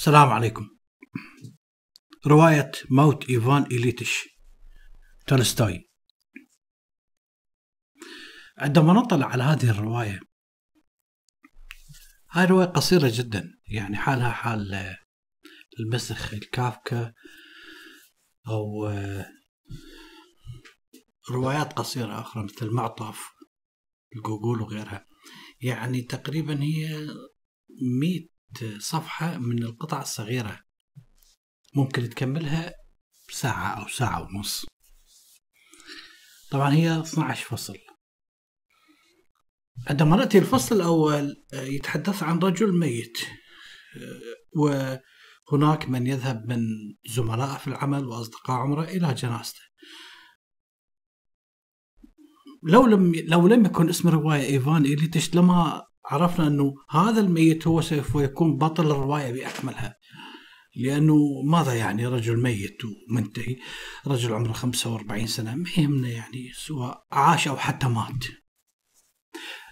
السلام عليكم. رواية موت إيفان إليتش تولستوي. عندما نطلع على هذه الرواية هاي رواية قصيرة جدا يعني حالها حال المسخ الكافكا أو روايات قصيرة أخرى مثل المعطف الجوجول وغيرها. يعني تقريبا هي مئة صفحة من القطع الصغيرة. ممكن تكملها ساعة أو ساعة ونص. طبعا هي 12 فصل. عندما نأتي الفصل الأول يتحدث عن رجل ميت. وهناك من يذهب من زملائه في العمل وأصدقاء عمره إلى جنازته. لو لم لو لم يكن اسم الروايه إيفان إليتش لما عرفنا إنه هذا الميت هو سوف يكون بطل الرواية بأكملها. لأنه ماذا يعني رجل ميت ومنتهي؟ رجل عمره 45 سنة ما يهمنا يعني سواء عاش أو حتى مات.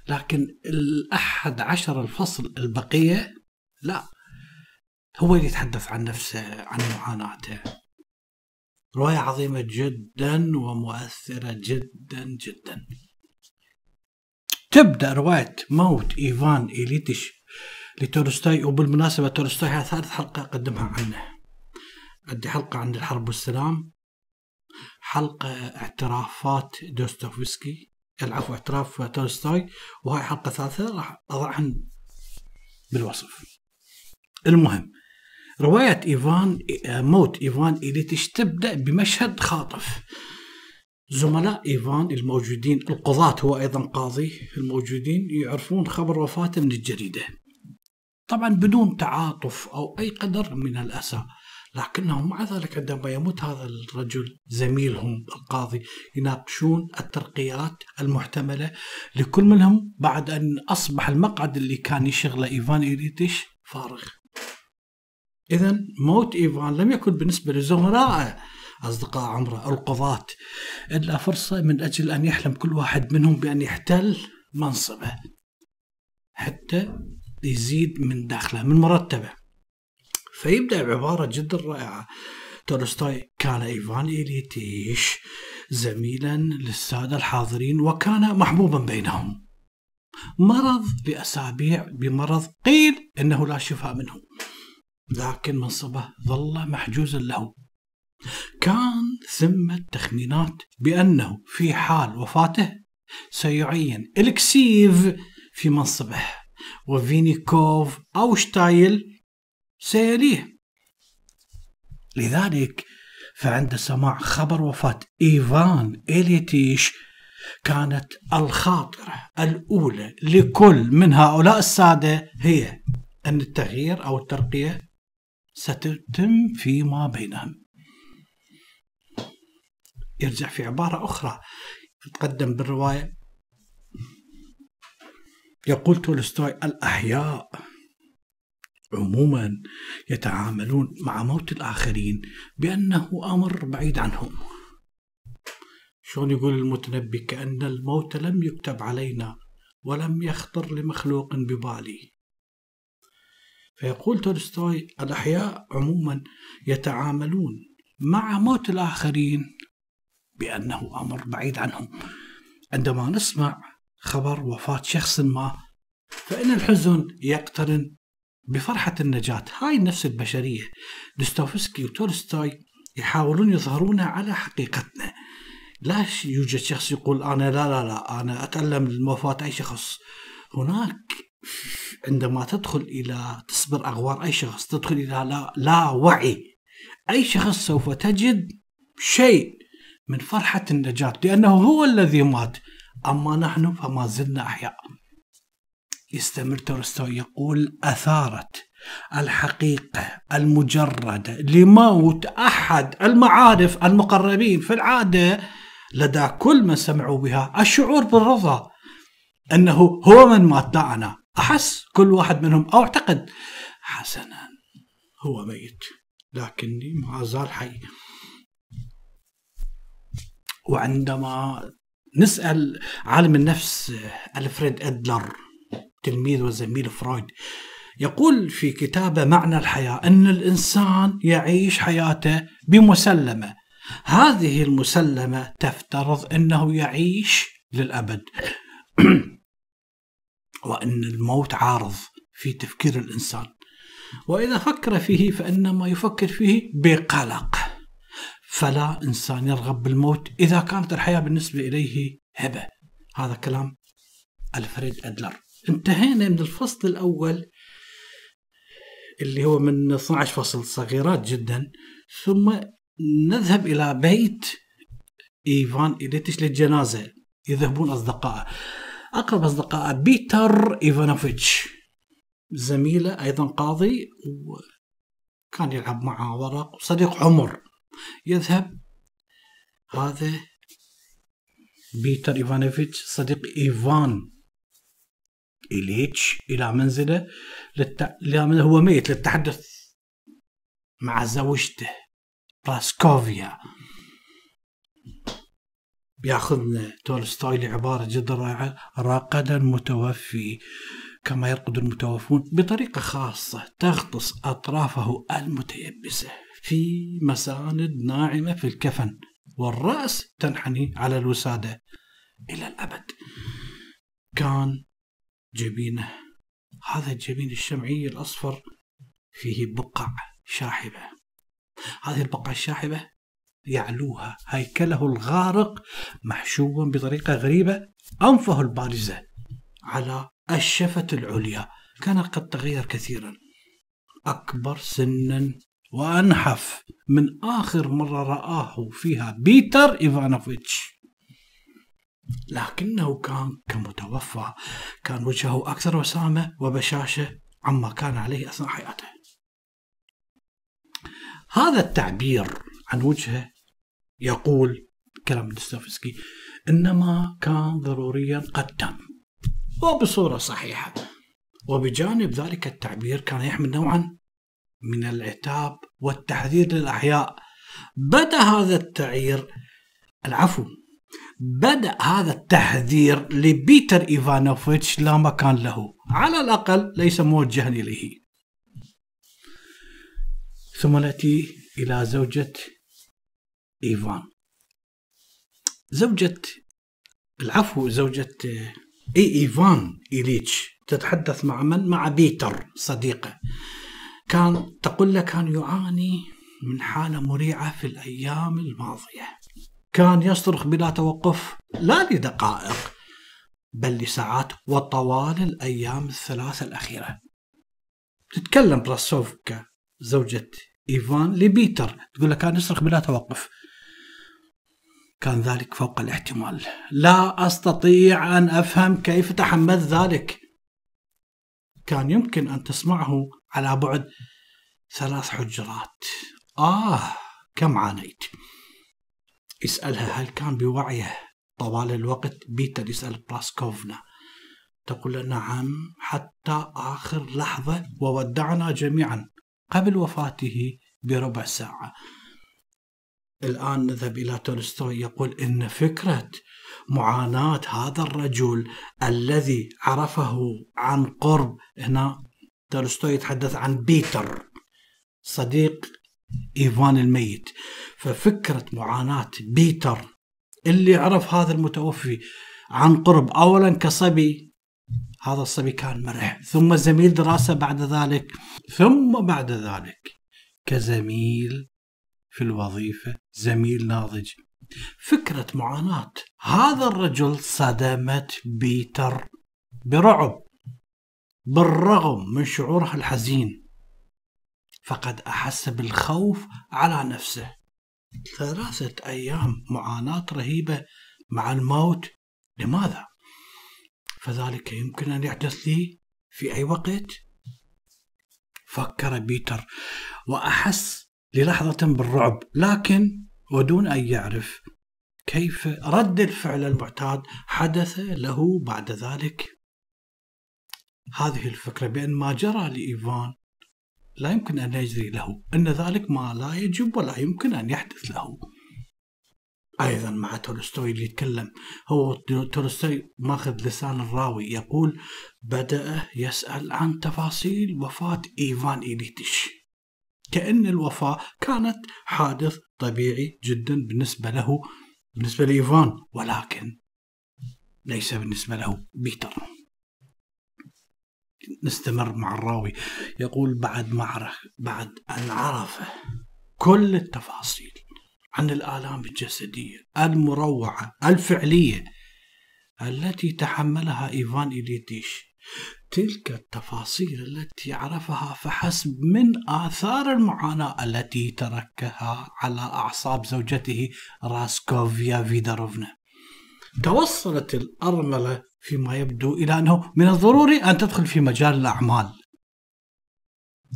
لكن الأحد عشر الفصل البقية لا. هو اللي يتحدث عن نفسه عن معاناته. رواية عظيمة جدا ومؤثرة جدا جدا. تبدأ رواية موت إيفان إليتش لتولستوي وبالمناسبة تولستوي هذه ثالث حلقة أقدمها عنه. عندي حلقة عن الحرب والسلام. حلقة اعترافات دوستويفسكي. العفو اعتراف تولستوي وهاي حلقة ثالثة راح أضعهن بالوصف. المهم رواية إيفان موت إيفان إليتش تبدأ بمشهد خاطف. زملاء إيفان الموجودين القضاة هو أيضا قاضي الموجودين يعرفون خبر وفاته من الجريدة طبعا بدون تعاطف أو أي قدر من الأسى لكنهم مع ذلك عندما يموت هذا الرجل زميلهم القاضي يناقشون الترقيات المحتملة. لكل منهم بعد أن أصبح المقعد اللي كان يشغله إيفان إيريتش فارغ. إذا موت إيفان لم يكن بالنسبة لزملائه. أصدقاء عمره القضاة إلا فرصة من أجل أن يحلم كل واحد منهم بأن يحتل منصبه حتى يزيد من داخله من مرتبه. فيبدأ بعبارة جدا رائعة. تولستوي كان إيفان إليتيش زميلا للسادة الحاضرين وكان محبوبا بينهم. مرض لأسابيع بمرض قيل إنه لا شفاء منه. لكن منصبه ظل محجوزا له. كان ثمة تخمينات بأنه في حال وفاته سيعين إلكسيف في منصبه وفينيكوف أو شتايل سيليه. لذلك فعند سماع خبر وفاة إيفان إليتيش كانت الخاطرة الأولى لكل من هؤلاء السادة هي أن التغيير أو الترقية ستتم فيما بينهم. يرجع في عبارة أخرى. تقدم بالرواية. يقول تولستوي الأحياء عموما يتعاملون مع موت الآخرين بأنه أمر بعيد عنهم. شلون يقول المتنبي؟ كأن الموت لم يكتب علينا ولم يخطر لمخلوق ببالي. فيقول تولستوي الأحياء عموما يتعاملون مع موت الآخرين بأنه أمر بعيد عنهم. عندما نسمع خبر وفاة شخص ما فإن الحزن يقترن بفرحة النجاة. هاي النفس البشرية. دوستوفسكي وتولستوي يحاولون يظهرونها على حقيقتنا. لا يوجد شخص يقول أنا لا لا لا أنا أتألم لوفاة أي شخص. هناك عندما تدخل إلى تصبر أغوار أي شخص تدخل إلى لا, لا وعي أي شخص سوف تجد شيء من فرحة النجاة لأنه هو الذي مات. أما نحن فما زلنا أحياء. يستمر تولستوي يقول أثارت الحقيقة المجردة لموت أحد المعارف المقربين في العادة لدى كل من سمعوا بها الشعور بالرضا. أنه هو من مات لا أنا. أحس كل واحد منهم أو أعتقد حسنا هو ميت. لكني ما زال حي. وعندما نسأل عالم النفس ألفريد أدلر تلميذ وزميل فرويد يقول في كتابه معنى الحياة أن الإنسان يعيش حياته بمسلمة. هذه المسلمة تفترض أنه يعيش للأبد. وأن الموت عارض في تفكير الإنسان. وإذا فكر فيه فإنما يفكر فيه بقلق. فلا إنسان يرغب بالموت إذا كانت الحياة بالنسبة إليه هبة. هذا كلام ألفريد أدلر. انتهينا من الفصل الأول اللي هو من 12 فصل صغيرات جدا ثم نذهب إلى بيت إيفان إليتش للجنازة. يذهبون أصدقائه أقرب أصدقائه بيتر إيفانوفيتش. زميله أيضا قاضي وكان يلعب معه ورق. وصديق عمر. يذهب. هذا بيتر إيفانوفيتش صديق إيفان إليتش إلى منزله للت... هو ميت للتحدث مع زوجته باسكوفيا بياخذنا تولستوي لعبارة جدا رائعة راقدا متوفي كما يرقد المتوفون بطريقة خاصة تغطس أطرافه المتيبسة. في مساند ناعمة في الكفن والرأس تنحني على الوسادة إلى الأبد. كان جبينه هذا الجبين الشمعي الأصفر فيه بقع شاحبة. هذه البقع الشاحبة يعلوها هيكله الغارق محشوا بطريقة غريبة أنفه البارزة على الشفة العليا. كان قد تغير كثيرا. أكبر سنا وأنحف. من آخر مرة رآه فيها بيتر إيفانوفيتش. لكنه كان كمتوفى. كان وجهه أكثر وسامة وبشاشة عما كان عليه أثناء حياته. هذا التعبير عن وجهه يقول كلام دوستويفسكي إنما كان ضروريا قد تم وبصورة صحيحة. وبجانب ذلك التعبير كان يحمل نوعا من العتاب والتحذير للأحياء. بدأ هذا التعيير العفو بدأ هذا التحذير لبيتر إيفانوفيتش لا مكان له. على الأقل ليس موجها إليه. ثم نأتي إلى زوجة إيفان. زوجة العفو زوجة إي إيفان إيليتش. تتحدث مع من؟ مع بيتر صديقه. كان تقول له كان يعاني من حالة مريعة في الأيام الماضية. كان يصرخ بلا توقف لا لدقائق بل لساعات وطوال الأيام الثلاثة الأخيرة. تتكلم براسوفكا زوجة إيفان لبيتر. تقول له كان يصرخ بلا توقف. كان ذلك فوق الاحتمال. لا أستطيع أن أفهم كيف تحملت ذلك. كان يمكن أن تسمعه على بعد ثلاث حجرات. آه كم عانيت؟ يسألها هل كان بوعيه طوال الوقت؟ بيتر يسأل براسكوفنا تقول نعم حتى آخر لحظة وودعنا جميعا قبل وفاته بربع ساعة. الآن نذهب إلى تولستوي يقول إن فكرة معاناة هذا الرجل الذي عرفه عن قرب. هنا تولستوي يتحدث عن بيتر صديق إيفان الميت. ففكرة معاناة بيتر اللي عرف هذا المتوفي عن قرب أولا كصبي هذا الصبي كان مرح ثم زميل دراسة بعد ذلك ثم بعد ذلك كزميل في الوظيفة زميل ناضج. فكرة معاناة. هذا الرجل صدمت بيتر برعب بالرغم من شعوره الحزين. فقد أحس بالخوف على نفسه. ثلاثة أيام معاناة رهيبة مع الموت. لماذا؟ فذلك يمكن أن يحدث لي في أي وقت؟ فكر بيتر وأحس للحظة بالرعب. لكن ودون أن يعرف كيف رد الفعل المعتاد حدث له بعد ذلك. هذه الفكرة بأن ما جرى لإيفان لا يمكن أن يجري له أن ذلك ما لا يجب ولا يمكن أن يحدث له. أيضا مع تولستوي اللي يتكلم هو تولستوي ماخذ لسان الراوي يقول بدأ يسأل عن تفاصيل وفاة إيفان إيليتش. كأن الوفاة كانت حادث طبيعي جدا بالنسبة له بالنسبة لإيفان ولكن ليس بالنسبة له بيتر. نستمر مع الراوي. يقول بعد ما عرف بعد ان عرف كل التفاصيل عن الآلام الجسدية المروعة الفعلية التي تحملها إيفان إليتيش تلك التفاصيل التي عرفها فحسب من آثار المعاناة التي تركها على أعصاب زوجته راسكوفيا فيداروفنا. توصلت الأرملة فيما يبدو إلى أنه من الضروري أن تدخل في مجال الأعمال.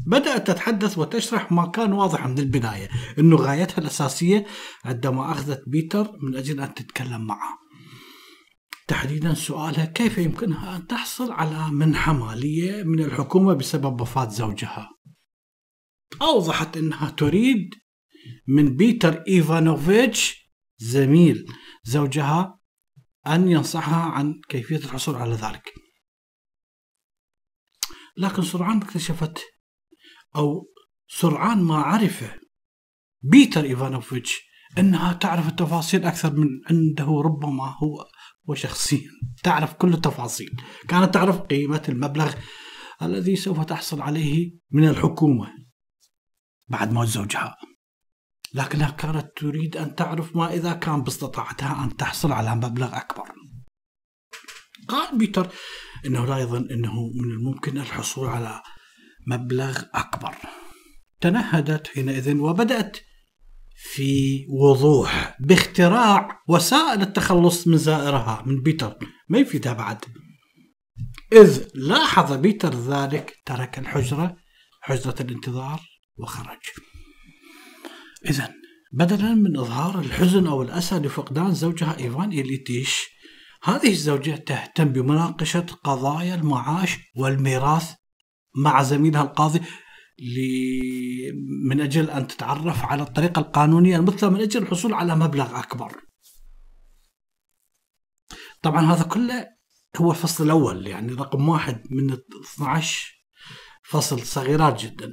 بدأت تتحدث وتشرح ما كان واضح من البداية أنه غايتها الأساسية عندما أخذت بيتر من أجل أن تتكلم معه. تحديدا سؤالها كيف يمكنها أن تحصل على منحة مالية من الحكومة بسبب وفاة زوجها؟ أوضحت أنها تريد من بيتر إيفانوفيتش زميل زوجها أن ينصحها عن كيفية الحصول على ذلك. لكن سرعان اكتشفت أو سرعان ما عرف بيتر إيفانوفيتش أنها تعرف التفاصيل أكثر من عنده ربما هو وشخصيا. تعرف كل التفاصيل. كانت تعرف قيمة المبلغ الذي سوف تحصل عليه من الحكومة بعد موت زوجها. لكنها كانت تريد أن تعرف ما إذا كان باستطاعتها أن تحصل على مبلغ أكبر. قال بيتر أنه لا يظن أنه من الممكن الحصول على مبلغ أكبر. تنهدت حينئذ وبدأت في وضوح باختراع وسائل التخلص من زائرها من بيتر. ما يفيدها بعد. إذ لاحظ بيتر ذلك ترك الحجرة حجرة الانتظار وخرج. إذا بدلا من إظهار الحزن أو الأسى لفقدان زوجها إيفان إليتيش هذه الزوجة تهتم بمناقشة قضايا المعاش والميراث مع زميلها القاضي. من أجل أن تتعرف على الطريقة القانونية المثلى من أجل الحصول على مبلغ أكبر. طبعا هذا كله هو الفصل الأول يعني رقم واحد من 12 فصل صغيرات جدا.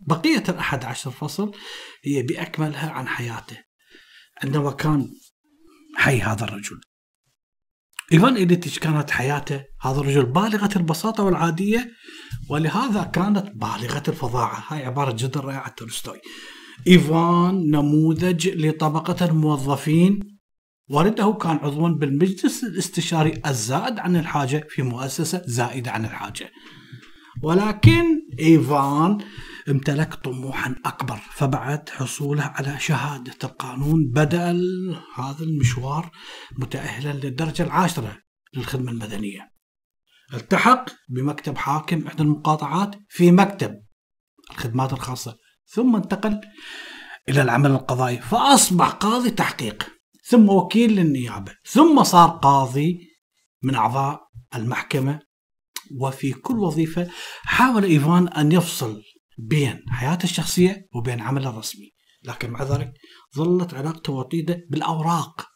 بقية الأحد عشر فصل هي بأكملها عن حياته عندما كان حي هذا الرجل. إيفان إيديتش كانت حياته هذا الرجل بالغة البساطة والعادية ولهذا كانت بالغة الفظاعة. هاي عبارة جدا رائعة تولستوي. إيفان نموذج لطبقة الموظفين والده كان عضوا بالمجلس الاستشاري الزائد عن الحاجة في مؤسسة زائدة عن الحاجة. ولكن إيفان امتلك طموحا أكبر فبعد حصوله على شهادة القانون. بدأ هذا المشوار متأهلا للدرجة العاشرة للخدمة المدنية. التحق بمكتب حاكم إحدى المقاطعات في مكتب الخدمات الخاصة ثم انتقل إلى العمل القضائي فأصبح قاضي تحقيق ثم وكيل للنيابة ثم صار قاضي من أعضاء المحكمة. وفي كل وظيفة حاول إيفان أن يفصل بين حياته الشخصية وبين عمله الرسمي. لكن مع ذلك ظلت علاقته وطيدة بالأوراق.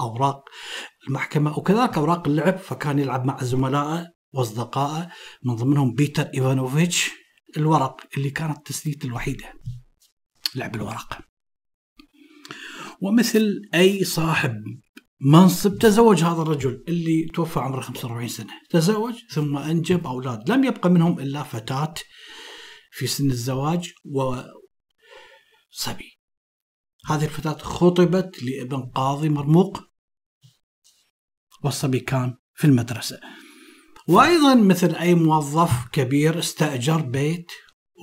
أوراق المحكمة وكذلك أوراق اللعب فكان يلعب مع زملائه وأصدقائه من ضمنهم بيتر إيفانوفيتش الورق اللي كانت تسليته الوحيدة لعب الورق. ومثل أي صاحب منصب تزوج هذا الرجل اللي توفى عمره 45 سنة. تزوج ثم أنجب أولاد. لم يبقى منهم إلا فتاة في سن الزواج وصبي هذه الفتاة خطبت لابن قاضي مرموق والصبي كان في المدرسة. وأيضا مثل أي موظف كبير استأجر بيت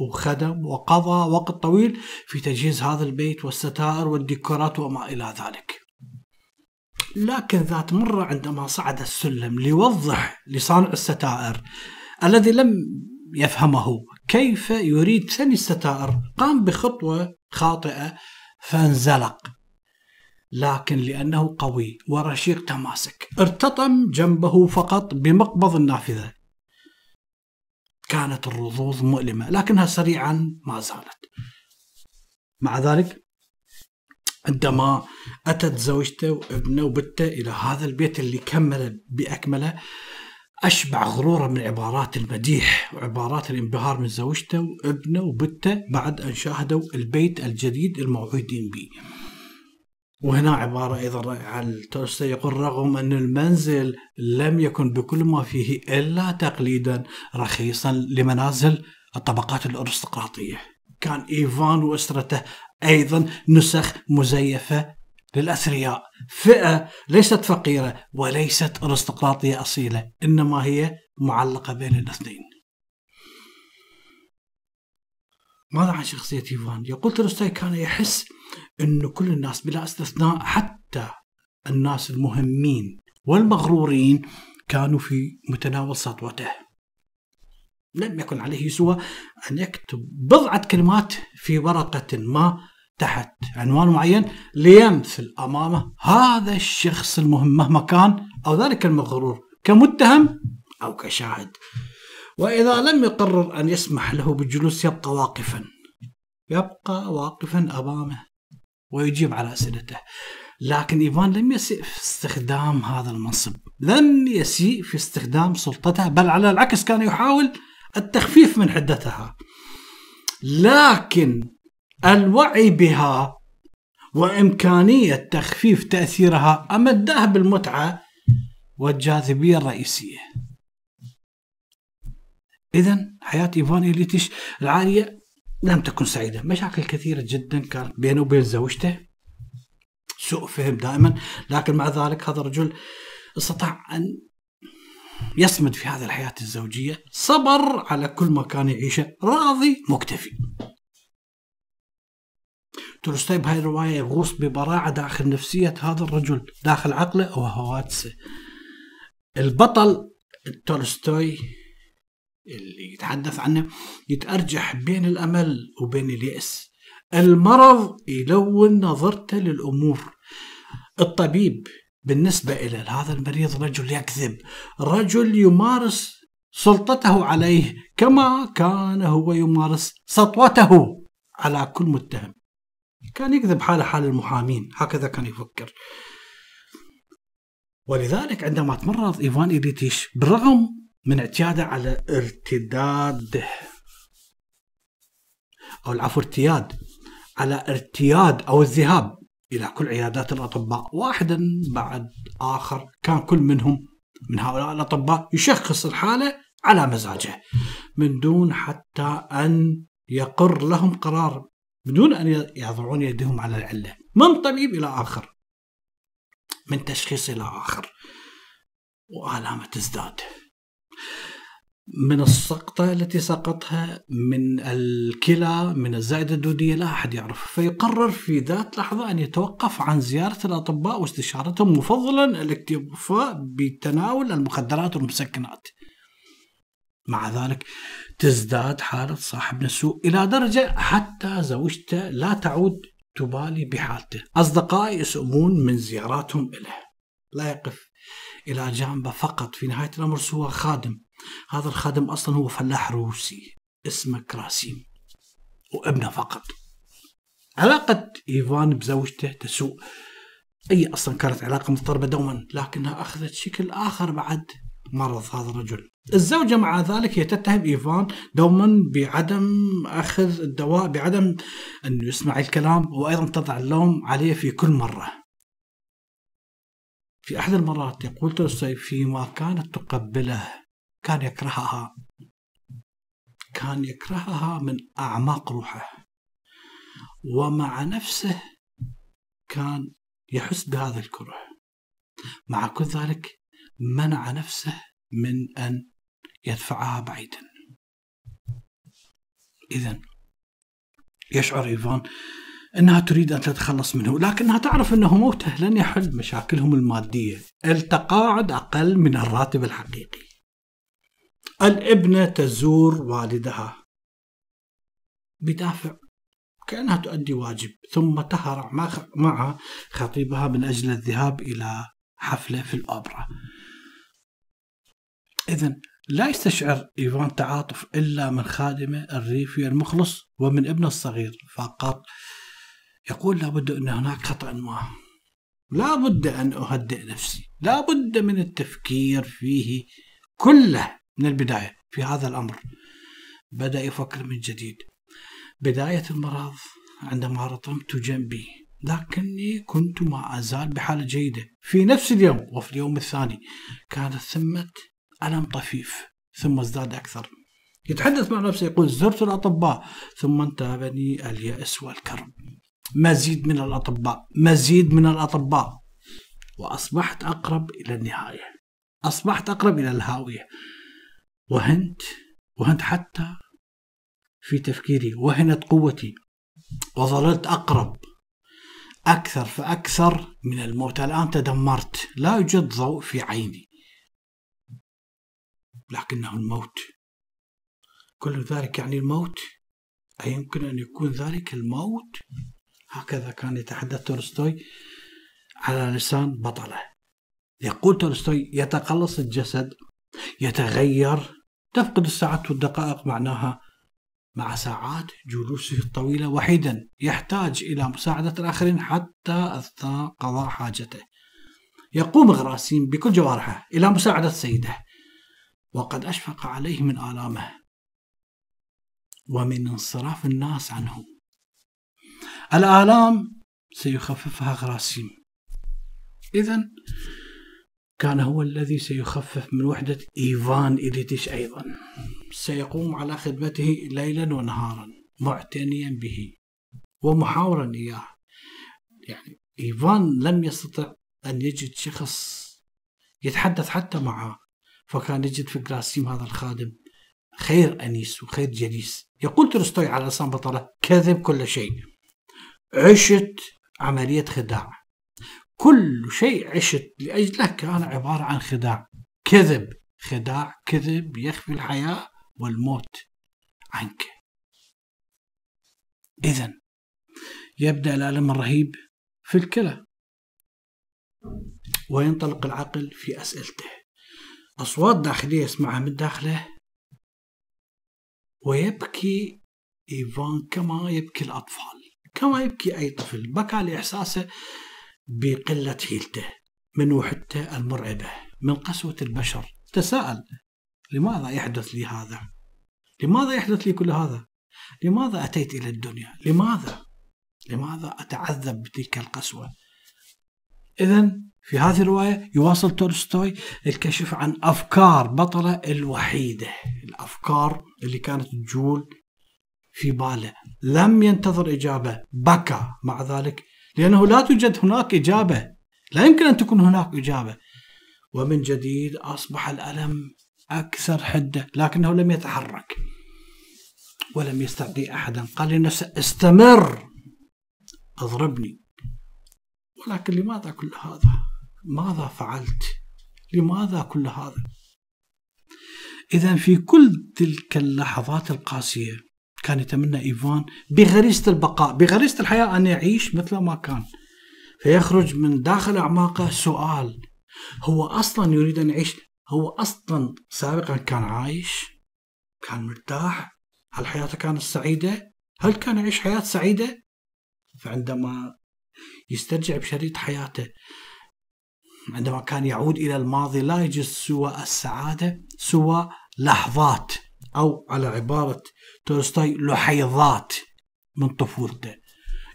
وخدم وقضى وقت طويل في تجهيز هذا البيت والستائر والديكورات وما إلى ذلك. لكن ذات مرة عندما صعد السلم ليوضح لصانع الستائر الذي لم يفهمه كيف يريد ثني الستائر قام بخطوة خاطئة فانزلق. لكن لأنه قوي ورشيق تماسك ارتطم جنبه فقط بمقبض النافذة. كانت الرضوض مؤلمة لكنها سريعا ما زالت. مع ذلك عندما أتت زوجته وابنه وبته إلى هذا البيت اللي كمل بأكمله أشبع غرورا من عبارات المديح وعبارات الانبهار من زوجته وابنه وبته بعد أن شاهدوا البيت الجديد الموعودين به. وهنا عبارة أيضا عن تولستوي يقول رغم أن المنزل لم يكن بكل ما فيه إلا تقليدا رخيصا لمنازل الطبقات الأرستقراطية. كان إيفان وأسرته أيضا نسخ مزيفة للأثرياء فئة ليست فقيرة وليست أرستقراطية أصيلة إنما هي معلقة بين الاثنين. ماذا عن شخصية إيفان؟ يقول تولستوي كان يحس أن كل الناس بلا استثناء حتى الناس المهمين والمغرورين كانوا في متناول سطوته. لم يكن عليه سوى أن يكتب بضعة كلمات في ورقة ما تحت عنوان معين ليمثل أمامه هذا الشخص المهم مهما كان أو ذلك المغرور كمتهم أو كشاهد. وإذا لم يقرر أن يسمح له بالجلوس يبقى واقفا. يبقى واقفا أمامه ويجيب على أسئلته. لكن إيفان لم يسيء في استخدام هذا المنصب. لم يسيء في استخدام سلطته بل على العكس كان يحاول التخفيف من حدتها. لكن الوعي بها وإمكانية تخفيف تأثيرها أمداه بالمتعة والجاذبية الرئيسية إذا حياة إيفان إليتش العالية لم تكن سعيدة. مشاكل كثيرة جدا كانت بينه وبين زوجته. سوء فهم دائما. لكن مع ذلك هذا الرجل استطاع أن يصمد في هذه الحياة الزوجية. صبر على كل ما كان يعيشه. راضي مكتفي. تولستوي بهاي الرواية يغوص ببراعة داخل نفسية هذا الرجل داخل عقله وهواتسه البطل تولستوي اللي يتحدث عنه يتأرجح بين الأمل وبين اليأس. المرض يلون نظرته للأمور. الطبيب بالنسبة إلى هذا المريض رجل يكذب رجل يمارس سلطته عليه كما كان هو يمارس سطوته على كل متهم. كان يكذب حال حال المحامين. هكذا كان يفكر. ولذلك عندما تمرض إيفان إليتيش بالرغم من اعتياده على ارتداد أو العفو ارتياد على ارتياد أو الذهاب إلى كل عيادات الأطباء. واحدا بعد آخر كان كل منهم من هؤلاء الأطباء يشخص الحالة على مزاجه من دون حتى أن يقر لهم قرار. بدون أن يضعون يدهم على العلة. من طبيب إلى آخر. من تشخيص إلى آخر. وآلامة تزداد. من السقطة التي سقطها من الكلى من الزائدة الدودية لا أحد يعرف. فيقرر في ذات لحظة أن يتوقف عن زيارة الأطباء واستشارتهم مفضلا الاكتفاء بتناول المخدرات والمسكنات. مع ذلك تزداد حالة صاحب السوء إلى درجة حتى زوجته لا تعود تبالي بحالته. أصدقائي يسؤمون من زياراتهم إليه. لا يقف إلى جانبه فقط. في نهاية الأمر سوى خادم. هذا الخادم أصلا هو فلاح روسي. اسمه كراسيم. وابنه فقط. علاقة إيفان بزوجته تسوء. أي أصلا كانت علاقة مضطربة دوما لكنها أخذت شكل آخر بعد مرض هذا الرجل. الزوجة مع ذلك هي تتهم إيفان دوما بعدم أخذ الدواء بعدم أنه يسمع الكلام وأيضا تضع اللوم عليه في كل مرة. في أحد المرات يقول تولستوي فيما كانت تقبله كان يكرهها. كان يكرهها من أعماق روحه. ومع نفسه كان يحس بهذا الكره. مع كل ذلك منع نفسه من أن يدفعها بعيدا. إذا يشعر إيفان أنها تريد أن تتخلص منه لكنها تعرف أنه موته لن يحل مشاكلهم المادية. التقاعد أقل من الراتب الحقيقي. الابنة تزور والدها. بدافع. كأنها تؤدي واجب. ثم تهرع مع خطيبها من أجل الذهاب إلى حفلة في الأوبرا. إذا لا يستشعر إيفان تعاطف إلا من خادمه الريفي المخلص ومن ابنه الصغير فقط يقول لابد أن هناك خطأ ما. لا بد أن أهدئ نفسي. لا بد من التفكير فيه كله من البداية في هذا الأمر. بدأ يفكر من جديد. بداية المرض عندما رطمت جنبي لكني كنت ما أزال بحالة جيدة. في نفس اليوم وفي اليوم الثاني كانت ثمة ألم طفيف ثم ازداد أكثر. يتحدث مع نفسه يقول زرت الأطباء ثم انتابني اليأس والكرب. مزيد من الأطباء مزيد من الأطباء. وأصبحت أقرب إلى النهاية. أصبحت أقرب إلى الهاوية. وهنت وهنت حتى في تفكيري وهنت قوتي. وظللت أقرب أكثر فأكثر من الموت. الآن تدمرت. لا يوجد ضوء في عيني. لكنه الموت. كل ذلك يعني الموت؟ أيمكن أن يكون ذلك الموت؟ هكذا كان يتحدث تولستوي على لسان بطله. يقول تولستوي يتقلص الجسد يتغير. تفقد الساعات والدقائق معناها مع ساعات جلوسه الطويلة وحيدا. يحتاج إلى مساعدة الآخرين حتى أثناء قضاء حاجته. يقوم غراسيم بكل جوارحه إلى مساعدة سيده. وقد أشفق عليه من آلامه ومن انصراف الناس عنه. الآلام سيخففها غراسيم. إذا كان هو الذي سيخفف من وحدة إيفان إليتش أيضا. سيقوم على خدمته ليلا ونهارا معتنيا به ومحاورا إياه. يعني إيفان لم يستطع أن يجد شخص يتحدث حتى معه. فكان يجد في جراسيم هذا الخادم خير أنيس وخير جليس. يقول تولستوي على لسان بطلة كذب كل شيء. عشت عملية خداع. كل شيء عشت لأجله كان عبارة عن خداع. كذب خداع كذب يخفي الحياة والموت عنك. إذا يبدأ الألم الرهيب في الكلى. وينطلق العقل في أسئلته. أصوات داخلية يسمعها من داخله. ويبكي إيفان كما يبكي الأطفال كما يبكي أي طفل بكى لإحساسه بقلة حيلته من وحدته المرعبة من قسوة البشر. تساءل لماذا يحدث لي هذا؟ لماذا يحدث لي كل هذا؟ لماذا أتيت إلى الدنيا؟ لماذا؟ لماذا أتعذب بتلك القسوة؟ إذا في هذه الرواية يواصل تولستوي الكشف عن أفكار بطلة الوحيدة الأفكار اللي كانت تجول في باله. لم ينتظر إجابة بكى مع ذلك لأنه لا توجد هناك إجابة. لا يمكن أن تكون هناك إجابة. ومن جديد أصبح الألم أكثر حدة لكنه لم يتحرك ولم يستعطي أحدا. قال لنفسه استمر أضربني. ولكن لماذا كل هذا؟ ماذا فعلت؟ لماذا كل هذا؟ إذا في كل تلك اللحظات القاسية كان يتمنى إيفان بغريزة البقاء بغريزة الحياة أن يعيش مثل ما كان. فيخرج من داخل أعماقه سؤال هو أصلا يريد أن يعيش؟ هو أصلا سابقا كان عايش؟ كان مرتاح؟ هل حياته كانت سعيدة؟ هل كان يعيش حياة سعيدة؟ فعندما يسترجع بشريط حياته عندما كان يعود إلى الماضي لا يجد سوى السعادة سوى لحظات أو على عبارة تولستوي لحيظات من طفولته.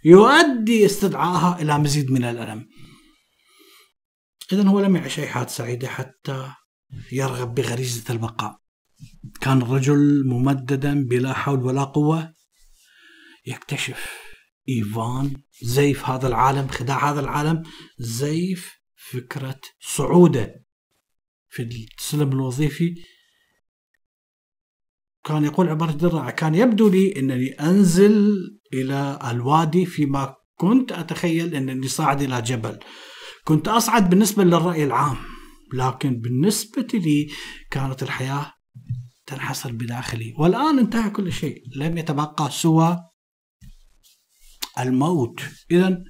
يؤدي استدعائها إلى مزيد من الألم. إذا هو لم يعيش أي حياة سعيدة حتى يرغب بغريزة البقاء كان الرجل ممددا بلا حول ولا قوة. يكتشف إيفان زيف هذا العالم خداع هذا العالم زيف فكرة صعودة. في السلم الوظيفي كان يقول عبارة جدا كان يبدو لي أنني أنزل إلى الوادي فيما كنت أتخيل أنني صاعد إلى جبل. كنت أصعد بالنسبة للرأي العام لكن بالنسبة لي كانت الحياة تنحصر بداخلي. والآن انتهى كل شيء لم يتبقى سوى الموت. إذا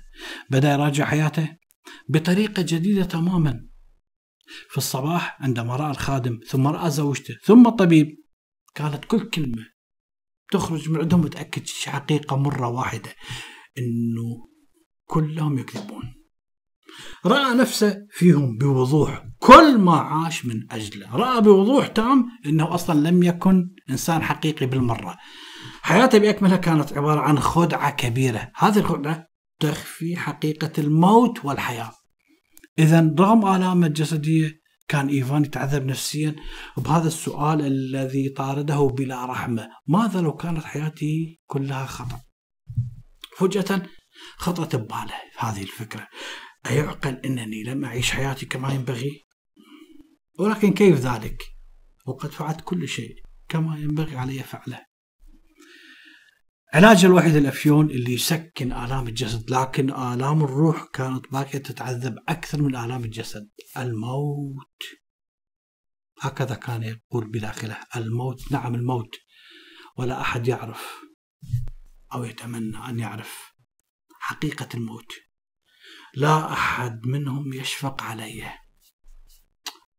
بدأ يراجع حياته. بطريقة جديدة تماما. في الصباح عندما رأى الخادم ثم رأى زوجته ثم الطبيب كانت كل كلمة. تخرج من عندهم متأكد حقيقة مرة واحدة أنه كلهم يكذبون. رأى نفسه فيهم بوضوح. كل ما عاش من أجله. رأى بوضوح تام أنه أصلا لم يكن إنسان حقيقي بالمرة. حياته بأكملها كانت عبارة عن خدعة كبيرة. هذه الخدعة تخفي حقيقة الموت والحياة. إذا رغم آلامه الجسدية كان إيفان يتعذب نفسيا بهذا السؤال الذي طارده بلا رحمة. ماذا لو كانت حياتي كلها خطأ؟ فجأة خطأت بباله هذه الفكرة. أيعقل أنني لم أعيش حياتي كما ينبغي؟ ولكن كيف ذلك؟ وقد فعلت كل شيء كما ينبغي علي فعله. علاج الوحيد الأفيون اللي يسكن آلام الجسد لكن آلام الروح كانت باقية تتعذب أكثر من آلام الجسد. الموت. هكذا كان يقول بداخله الموت نعم الموت. ولا أحد يعرف أو يتمنى أن يعرف حقيقة الموت. لا أحد منهم يشفق عليه.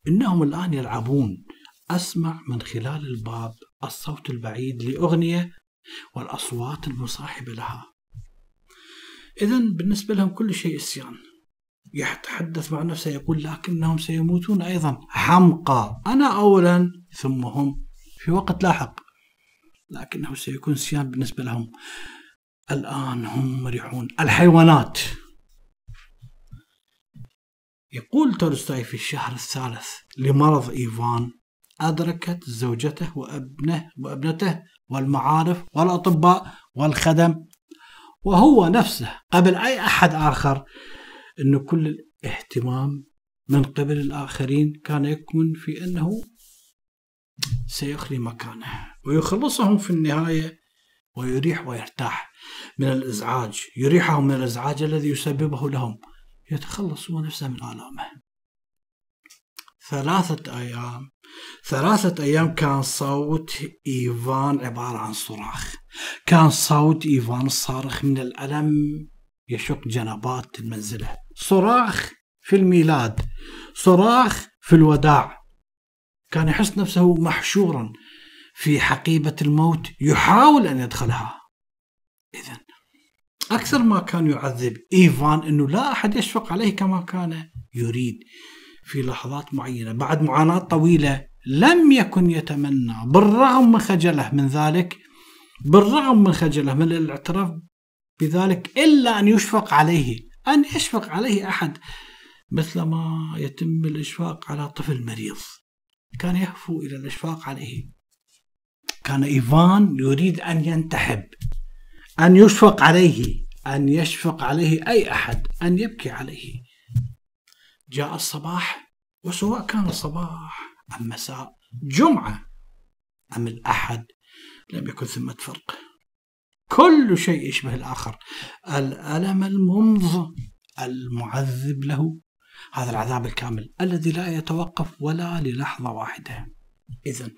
إنهم الآن يلعبون. أسمع من خلال الباب الصوت البعيد لأغنية والأصوات المصاحبة لها. إذا بالنسبة لهم كل شيء إسيان. يتحدث مع نفسه يقول لكنهم سيموتون أيضا. حمقى. أنا أولا ثم هم. في وقت لاحق. لكنه سيكون سيان بالنسبة لهم. الآن هم مرحون الحيوانات. يقول تولستوي في الشهر الثالث لمرض إيفان. أدركت زوجته وأبنه وأبنته والمعارف والأطباء والخدم وهو نفسه قبل أي أحد آخر أنه كل الاهتمام من قبل الآخرين كان يكمن في أنه سيخلي مكانه ويخلصهم في النهاية ويريح ويرتاح من الإزعاج يريحهم من الإزعاج الذي يسببه لهم يتخلص هو نفسه من آلامه. ثلاثة أيام. ثلاثة أيام كان صوت إيفان عبارة عن صراخ. كان صوت إيفان الصارخ من الألم يشق جنبات المنزلة صراخ في الميلاد. صراخ في الوداع. كان يحس نفسه محشورا في حقيبة الموت يحاول أن يدخلها. إذا أكثر ما كان يعذب إيفان أنه لا أحد يشفق عليه كما كان يريد. في لحظات معينة بعد معاناة طويلة لم يكن يتمنى بالرغم من خجله من ذلك بالرغم من خجله من الاعتراف بذلك إلا أن يشفق عليه أن يشفق عليه أحد مثل ما يتم الإشفاق على طفل مريض. كان يهفو إلى الإشفاق عليه. كان إيفان يريد أن ينتحب أن يشفق عليه أن يشفق عليه أي أحد أن يبكي عليه. جاء الصباح وسواء كان الصباح أم مساء جمعة أم الأحد لم يكن ثمة فرق كل شيء يشبه الآخر. الألم الممض المعذب له. هذا العذاب الكامل الذي لا يتوقف ولا للحظة واحدة. إذا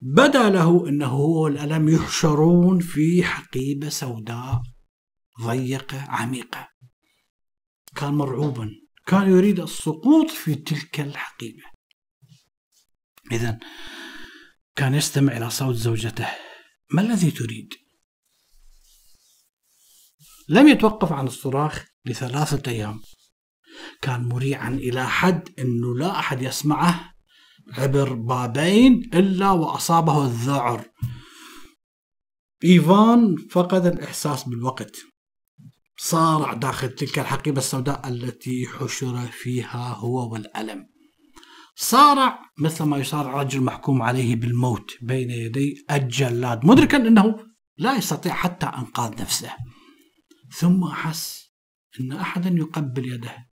بدا له أنه هو الألم يحشرون في حقيبة سوداء ضيقة عميقة. كان مرعوبا. كان يريد السقوط في تلك الحقيبة. إذا كان يستمع إلى صوت زوجته. ما الذي تريد؟ لم يتوقف عن الصراخ لثلاثة أيام. كان مريعا إلى حد أنه لا أحد يسمعه عبر بابين إلا وأصابه الذعر. إيفان فقد الإحساس بالوقت. صارع داخل تلك الحقيبة السوداء التي حشر فيها هو والألم. صارع مثل ما يصارع رجل محكوم عليه بالموت بين يدي الجلاد مدركا أنه لا يستطيع حتى أنقاذ نفسه. ثم أحس أن أحدا يقبل يده.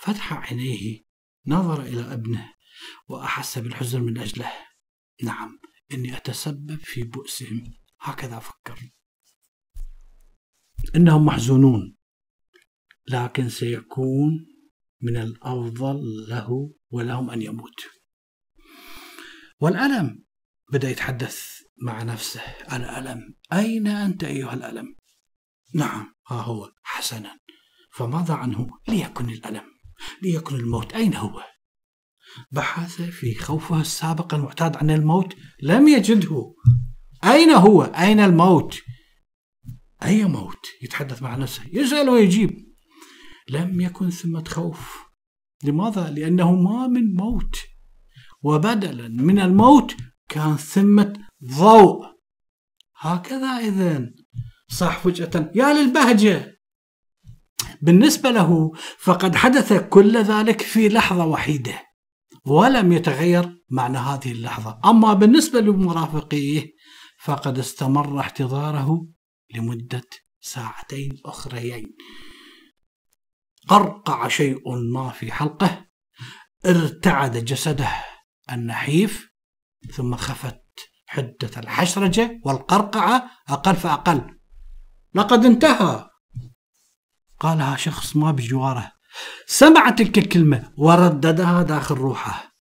فتح عينيه نظر إلى ابنه وأحس بالحزن من أجله. نعم إني أتسبب في بؤسهم. هكذا فكر. إنهم محزونون. لكن سيكون من الأفضل له ولهم أن يموت. والألم بدأ يتحدث مع نفسه. الألم أين أنت أيها الألم؟ نعم ها هو حسنا. فماذا عنه ليكن الألم ليكن الموت. أين هو؟ بحث في خوفه السابق المعتاد عن الموت. لم يجده. أين هو؟ أين الموت؟ أي موت يتحدث مع نفسه يسأل ويجيب. لم يكن ثمة خوف لماذا؟ لأنه ما من موت. وبدلا من الموت كان ثمة ضوء. هكذا إذن. صح فجأة. يا للبهجة. بالنسبة له فقد حدث كل ذلك في لحظة وحيدة ولم يتغير معنى هذه اللحظة. أما بالنسبة لمرافقيه فقد استمر احتضاره لمدة ساعتين أخريين. قرقع شيء ما في حلقه. ارتعد جسده النحيف ثم خفت حدة الحشرجة والقرقعة أقل فأقل. لقد انتهى. قالها شخص ما بجواره. سمع تلك الكلمة ورددها داخل روحه.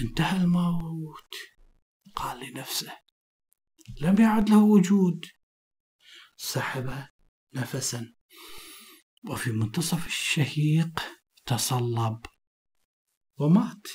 انتهى الموت. قال لنفسه لم يعد له وجود. سحب نفسا. وفي منتصف الشهيق تصلب ومات.